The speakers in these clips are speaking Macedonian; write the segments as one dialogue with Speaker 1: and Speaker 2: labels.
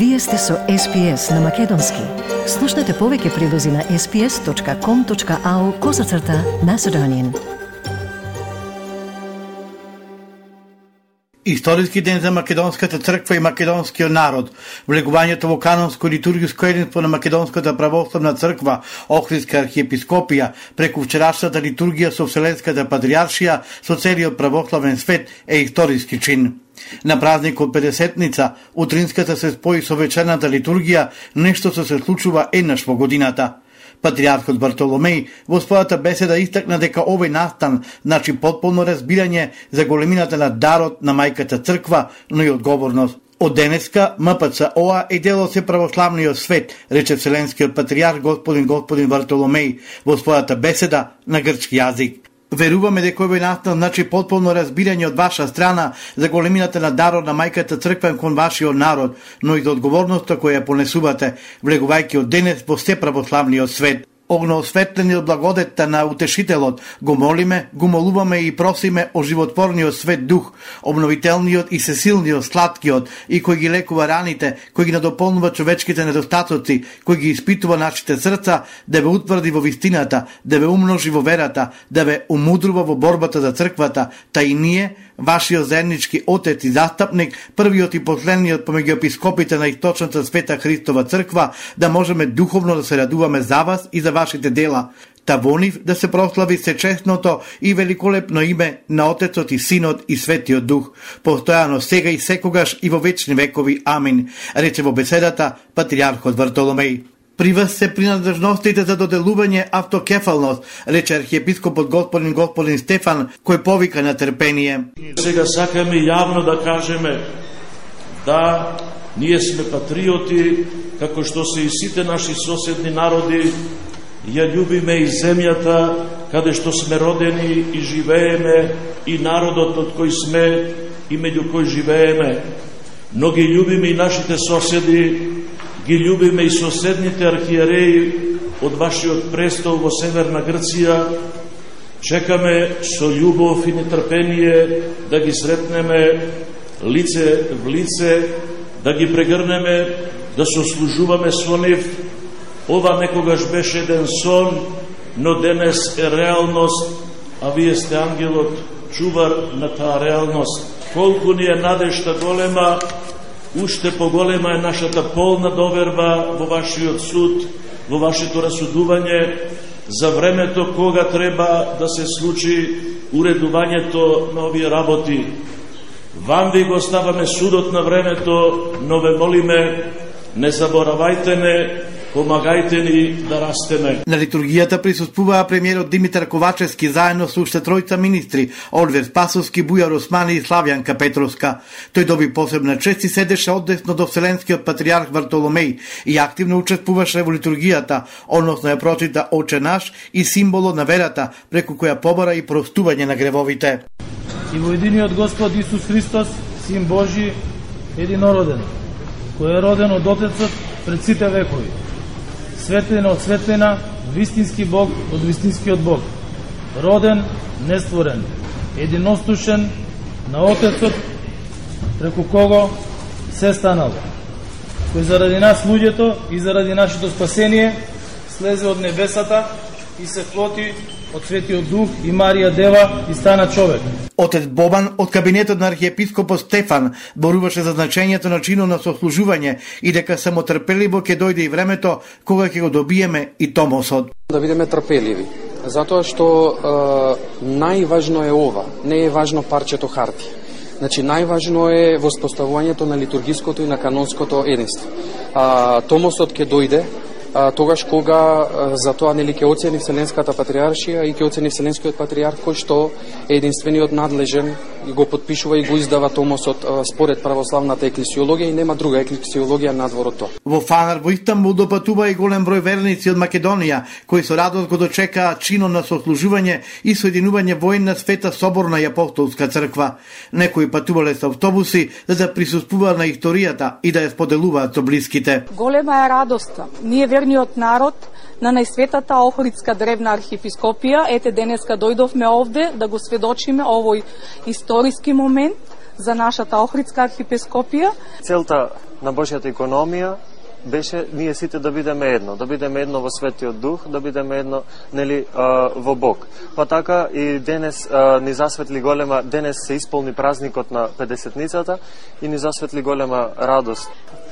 Speaker 1: Вие сте со SPS на Македонски. Слушнете повеќе прилози на sps.com.au козацрта на Седонин.
Speaker 2: Историски ден за Македонската црква и македонскиот народ. Влегувањето во канонско литургиско единство на Македонската православна црква, Охридска архиепископија, преку вчерашната литургија со Вселенската патриаршија со целиот православен свет е историски чин. На празникот Педесетница, утринската се спои со вечерната литургија, нешто што се случува еднаш во годината. Патриархот Бартоломеј во својата беседа истакна дека овој настан значи потполно разбирање за големината на дарот на мајката црква, но и одговорност. Од денеска МПЦ-ОА е дел од се православниот свет, рече Вселенскиот патриарх господин господин Бартоломеј во својата беседа на грчки јазик. Веруваме дека овој настан значи потполно разбирање од ваша страна за големината на дарот на мајката црква кон вашиот народ, но и за одговорноста која ја понесувате, влегувајќи од денес во се православниот свет огноосветлени од благодетта на Утешителот, го молиме, го молуваме и просиме о животворниот свет дух, обновителниот и сесилниот, сладкиот, и кој ги лекува раните, кој ги надополнува човечките недостатоци, кој ги испитува нашите срца, да ве утврди во вистината, да ве умножи во верата, да ве умудрува во борбата за црквата, та и ние, вашиот заеднички отец и застапник, првиот и последниот помеѓу епископите на источната света Христова црква, да можеме духовно да се радуваме за вас и за вашите дела, та во нив да се прослави се честното и великолепно име на Отецот и Синот и Светиот Дух, постојано сега и секогаш и во вечни векови. Амин, рече во беседата Патриархот Вартоломеј. При вас се принадлежностите за доделување автокефалност, рече архиепископот господин господин Стефан, кој повика на терпение.
Speaker 3: Сега сакаме јавно да кажеме да ние сме патриоти, како што се и сите наши соседни народи, ја љубиме и земјата каде што сме родени и живееме и народот од кој сме и меѓу кој живееме. Но ги љубиме и нашите соседи ги љубиме и соседните архиереи од вашиот престол во Северна Грција, чекаме со љубов и нетрпение да ги сретнеме лице в лице, да ги прегрнеме, да сослужуваме со нив. Ова некогаш беше еден сон, но денес е реалност, а вие сте ангелот, чувар на таа реалност. Колку ни е надежта голема, уште поголема е нашата полна доверба во вашиот суд, во вашето расудување за времето кога треба да се случи уредувањето на овие работи. Вам ви го ставаме судот на времето, но ве молиме, не заборавајте не, помагајте ни да растеме.
Speaker 2: На литургијата присуствуваа премиерот Димитар Ковачевски заедно со уште тројца министри, Оливер Спасовски, Бујар Османи и Славјанка Петровска. Тој доби посебна чест и седеше одесно до Вселенскиот патриарх Вартоломеј и активно учествуваше во литургијата, односно ја прочита Оче наш и символот на верата, преку која побара и простување на гревовите.
Speaker 4: И во единиот Господ Исус Христос, Син Божи, единороден, кој е роден од Отецот пред сите векови светлина од светлина, вистински Бог од вистинскиот Бог, роден, нестворен, единостушен на Отецот, преку кого се станал, кој заради нас луѓето и заради нашето спасение слезе од небесата и се флоти од Светиот Дух и Марија Дева и стана човек.
Speaker 2: Отец Бобан од кабинетот на архиепископот Стефан боруваше за значењето на чинот на сослужување и дека само трпеливо ќе дојде и времето кога ќе го добиеме и томосот.
Speaker 5: Да бидеме трпеливи, затоа што е, најважно е ова, не е важно парчето хартија. Значи, најважно е воспоставувањето на литургиското и на канонското единство. А, томосот ќе дојде, а, тогаш кога а, за тоа нели ќе оцени Вселенската патриаршија и ќе оцени Вселенскиот патриарх кој што е единствениот надлежен и го подпишува и го издава томосот а, според православната еклесиологија и нема друга еклесиологија надвор од тоа.
Speaker 2: Во Фанар во Истанбул допатува и голем број верници од Македонија, кои со радост го дочекаа чинот на сослужување и соединување војна света соборна и апостолска црква. Некои патувале со автобуси за да присуствуваат на историјата и да ја споделуваат со блиските.
Speaker 6: Голема е радоста. Ние верниот народ на најсветата Охридска древна архиепископија. Ете денеска дојдовме овде да го сведочиме овој историски момент за нашата Охридска архиепископија.
Speaker 7: Целта на Божјата економија беше ние сите да бидеме едно, да бидеме едно во Светиот Дух, да бидеме едно нели во Бог. Па така и денес ни засветли голема, денес се исполни празникот на 50-ницата и ни засветли голема радост.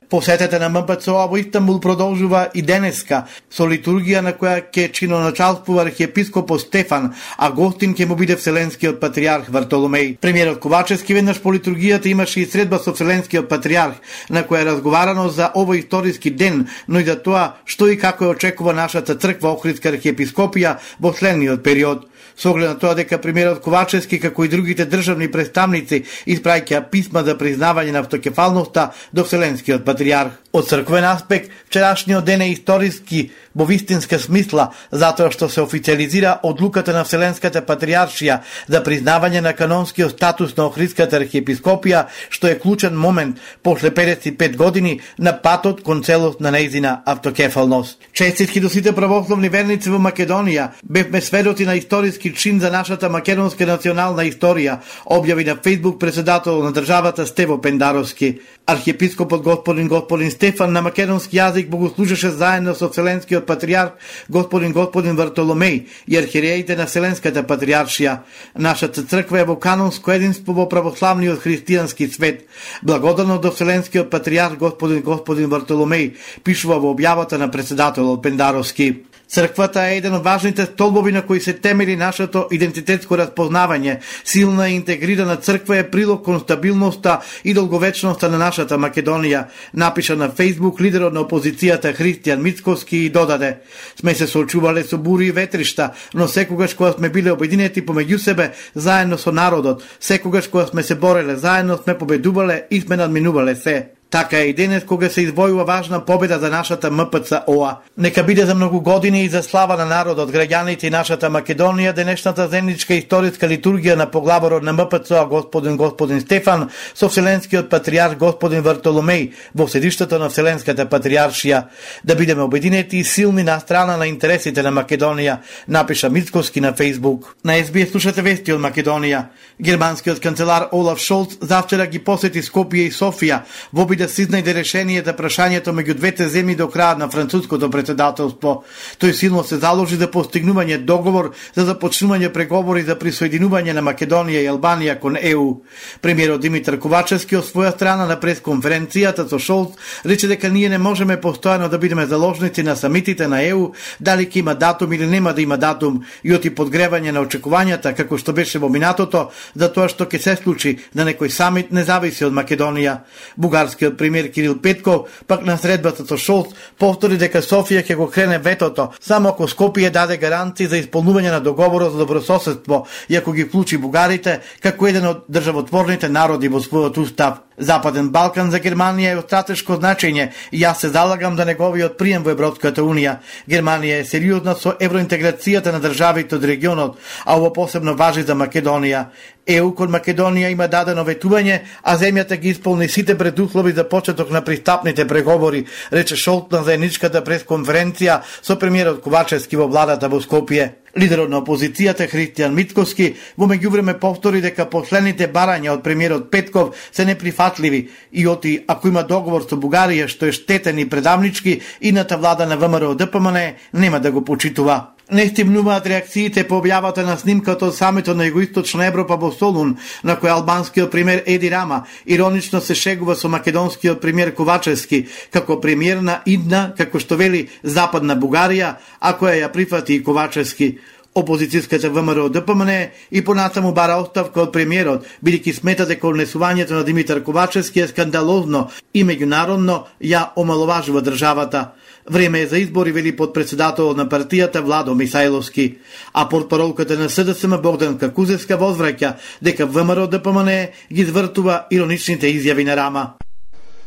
Speaker 2: Посетата на МПЦО во Истанбул продолжува и денеска со литургија на која ќе чиноначалствува архиепископо Стефан, а гостин ќе му биде Вселенскиот патриарх Вартоломеј. Премиерот Ковачевски веднаш по литургијата имаше и средба со Вселенскиот патриарх, на која е разговарано за овој историски ден, но и за тоа што и како е очекува нашата црква Охридска архиепископија во следниот период со оглед на тоа дека премиерот Ковачевски како и другите државни представници испраќа писма за признавање на автокефалноста до Вселенскиот патриарх. Од црквен аспект, вчерашниот ден е историски во вистинска смисла, затоа што се официализира одлуката на Вселенската патриаршија за признавање на канонскиот статус на Охридската архиепископија, што е клучен момент после 55 години на патот кон целост на неизина автокефалност. Честитки до сите православни верници во Македонија, бевме сведоци на историски чин за нашата македонска национална историја, објави на Фейсбук председател на државата Стево Пендаровски. Архиепископот господин господин Стефан на македонски јазик богослужеше заедно со Вселенскиот патриарх господин господин Вартоломеј и архиереите на Вселенската патриаршија. Нашата црква е во канонско единство во православниот христијански свет. Благодарно до Вселенскиот патриарх господин господин Вартоломеј, пишува во објавата на председателот Пендаровски. Црквата е еден од важните столбови на кои се темели нашето идентитетско разпознавање. Силна и интегрирана црква е прилог кон стабилноста и долговечноста на нашата Македонија, напиша на Facebook лидерот на опозицијата Христијан Мицковски и додаде. Сме се соочувале со бури и ветришта, но секогаш кога сме биле обединети помеѓу себе, заедно со народот, секогаш кога сме се бореле заедно, сме победувале и сме надминувале се. Така е и денес кога се извојува важна победа за нашата МПЦОА. Нека биде за многу години и за слава на народот, граѓаните и нашата Македонија денешната земничка историска литургија на поглаварот на МПЦОА господин господин Стефан со Вселенскиот патриарх господин Вартоломеј во седиштето на Вселенската патриаршија. Да бидеме обединети и силни на страна на интересите на Македонија, напиша Мицковски на Фейсбук. На СБС слушате вести од Македонија. Германскиот канцелар Олаф Шолц завчера ги посети Скопје и Софија во да се изнајде решение за прашањето меѓу двете земји до крајот на француското председателство. Тој силно се заложи за постигнување договор за започнување преговори за присоединување на Македонија и Албанија кон ЕУ. Премиерот Димитар Ковачевски од своја страна на пресконференцијата со Шолц рече дека ние не можеме постојано да бидеме заложници на самитите на ЕУ, дали ќе има датум или нема да има датум, и оти подгревање на очекувањата како што беше во минатото за тоа што ќе се случи на некој самит не зависи од Македонија. Бугарскиот македонскиот премиер Кирил Петков, пак на средбата со Шолц, повтори дека Софија ќе го крене ветото, само ако Скопје даде гаранции за исполнување на договорот за добрососедство и ако ги вклучи бугарите како еден од државотворните народи во својот устав. Западен Балкан за Германија е од стратешко значење и јас се залагам за неговиот прием во Европската Унија. Германија е сериозна со евроинтеграцијата на државите од регионот, а ово посебно важи за Македонија. ЕУ кон Македонија има дадено ветување, а земјата ги исполни сите предуслови за почеток на пристапните преговори, рече Шолт на заедничката пресконференција со премиерот Ковачевски во владата во Скопје. Лидерот на опозицијата Христијан Митковски во меѓувреме повтори дека последните барања од премиерот Петков се неприфатливи и оти ако има договор со Бугарија што е штетен и предавнички, ината влада на ВМРО ДПМН нема да го почитува. Не стимнуваат реакциите по објавата на снимката од самето на Југоисточна Европа во Солун, на кој албанскиот премиер Еди Рама иронично се шегува со македонскиот премиер Ковачевски, како премиер на идна, како што вели, Западна Бугарија, а која ја прифати и Ковачевски. Опозицијската ВМРО ДПМН и понатаму бара оставка од премиерот, бидејќи смета дека однесувањето на Димитар Ковачевски е скандалозно и меѓународно ја омаловажува државата. Време е за избори, вели подпредседател на партијата Владо Мисајловски, а портпаролката на СДСМ Богдан Какузевска возвраќа дека ВМРО ДПМН ги извртува ироничните изјави на Рама.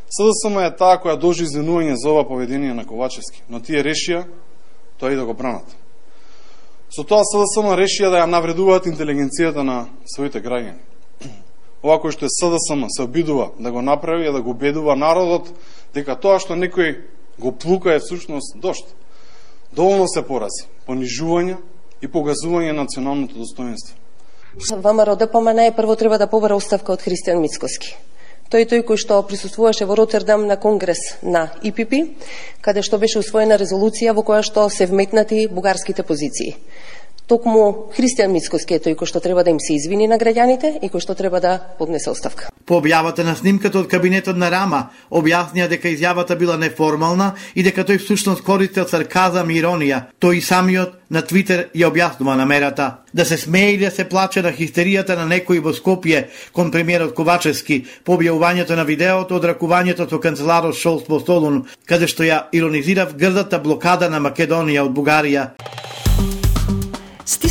Speaker 8: СДСМ е таа која дожи извинување за ова поведение на Ковачевски, но тие решија тоа и да го бранат. Со тоа СДСМ решија да ја навредуваат интелигенцијата на своите граѓани. Ова кој што е СДСМ се обидува да го направи и да го убедува народот дека тоа што некој го плукае е всушност дошт. Доволно се порази, понижување и погазување на националното достоинство.
Speaker 9: ВМРО ДПМН прво треба да побара уставка од Христијан Мицкоски. Тој тој кој што присуствуваше во Ротердам на конгрес на ИПП, каде што беше усвоена резолуција во која што се вметнати бугарските позиции. Токму Христијан Мицкоски е тој кој што треба да им се извини на граѓаните и кој што треба да поднесе оставка.
Speaker 2: По објавата на снимката од кабинетот на Рама, објаснија дека изјавата била неформална и дека тој всушност користел сарказам и иронија. Тој самиот на Твитер ја објаснува намерата. Да се смее или да се плаче на хистеријата на некои во Скопје кон премиерот Ковачевски по објавувањето на видеото од ракувањето со канцеларот Шолц во Солун, каде што ја иронизирав грдата блокада на Македонија од Бугарија.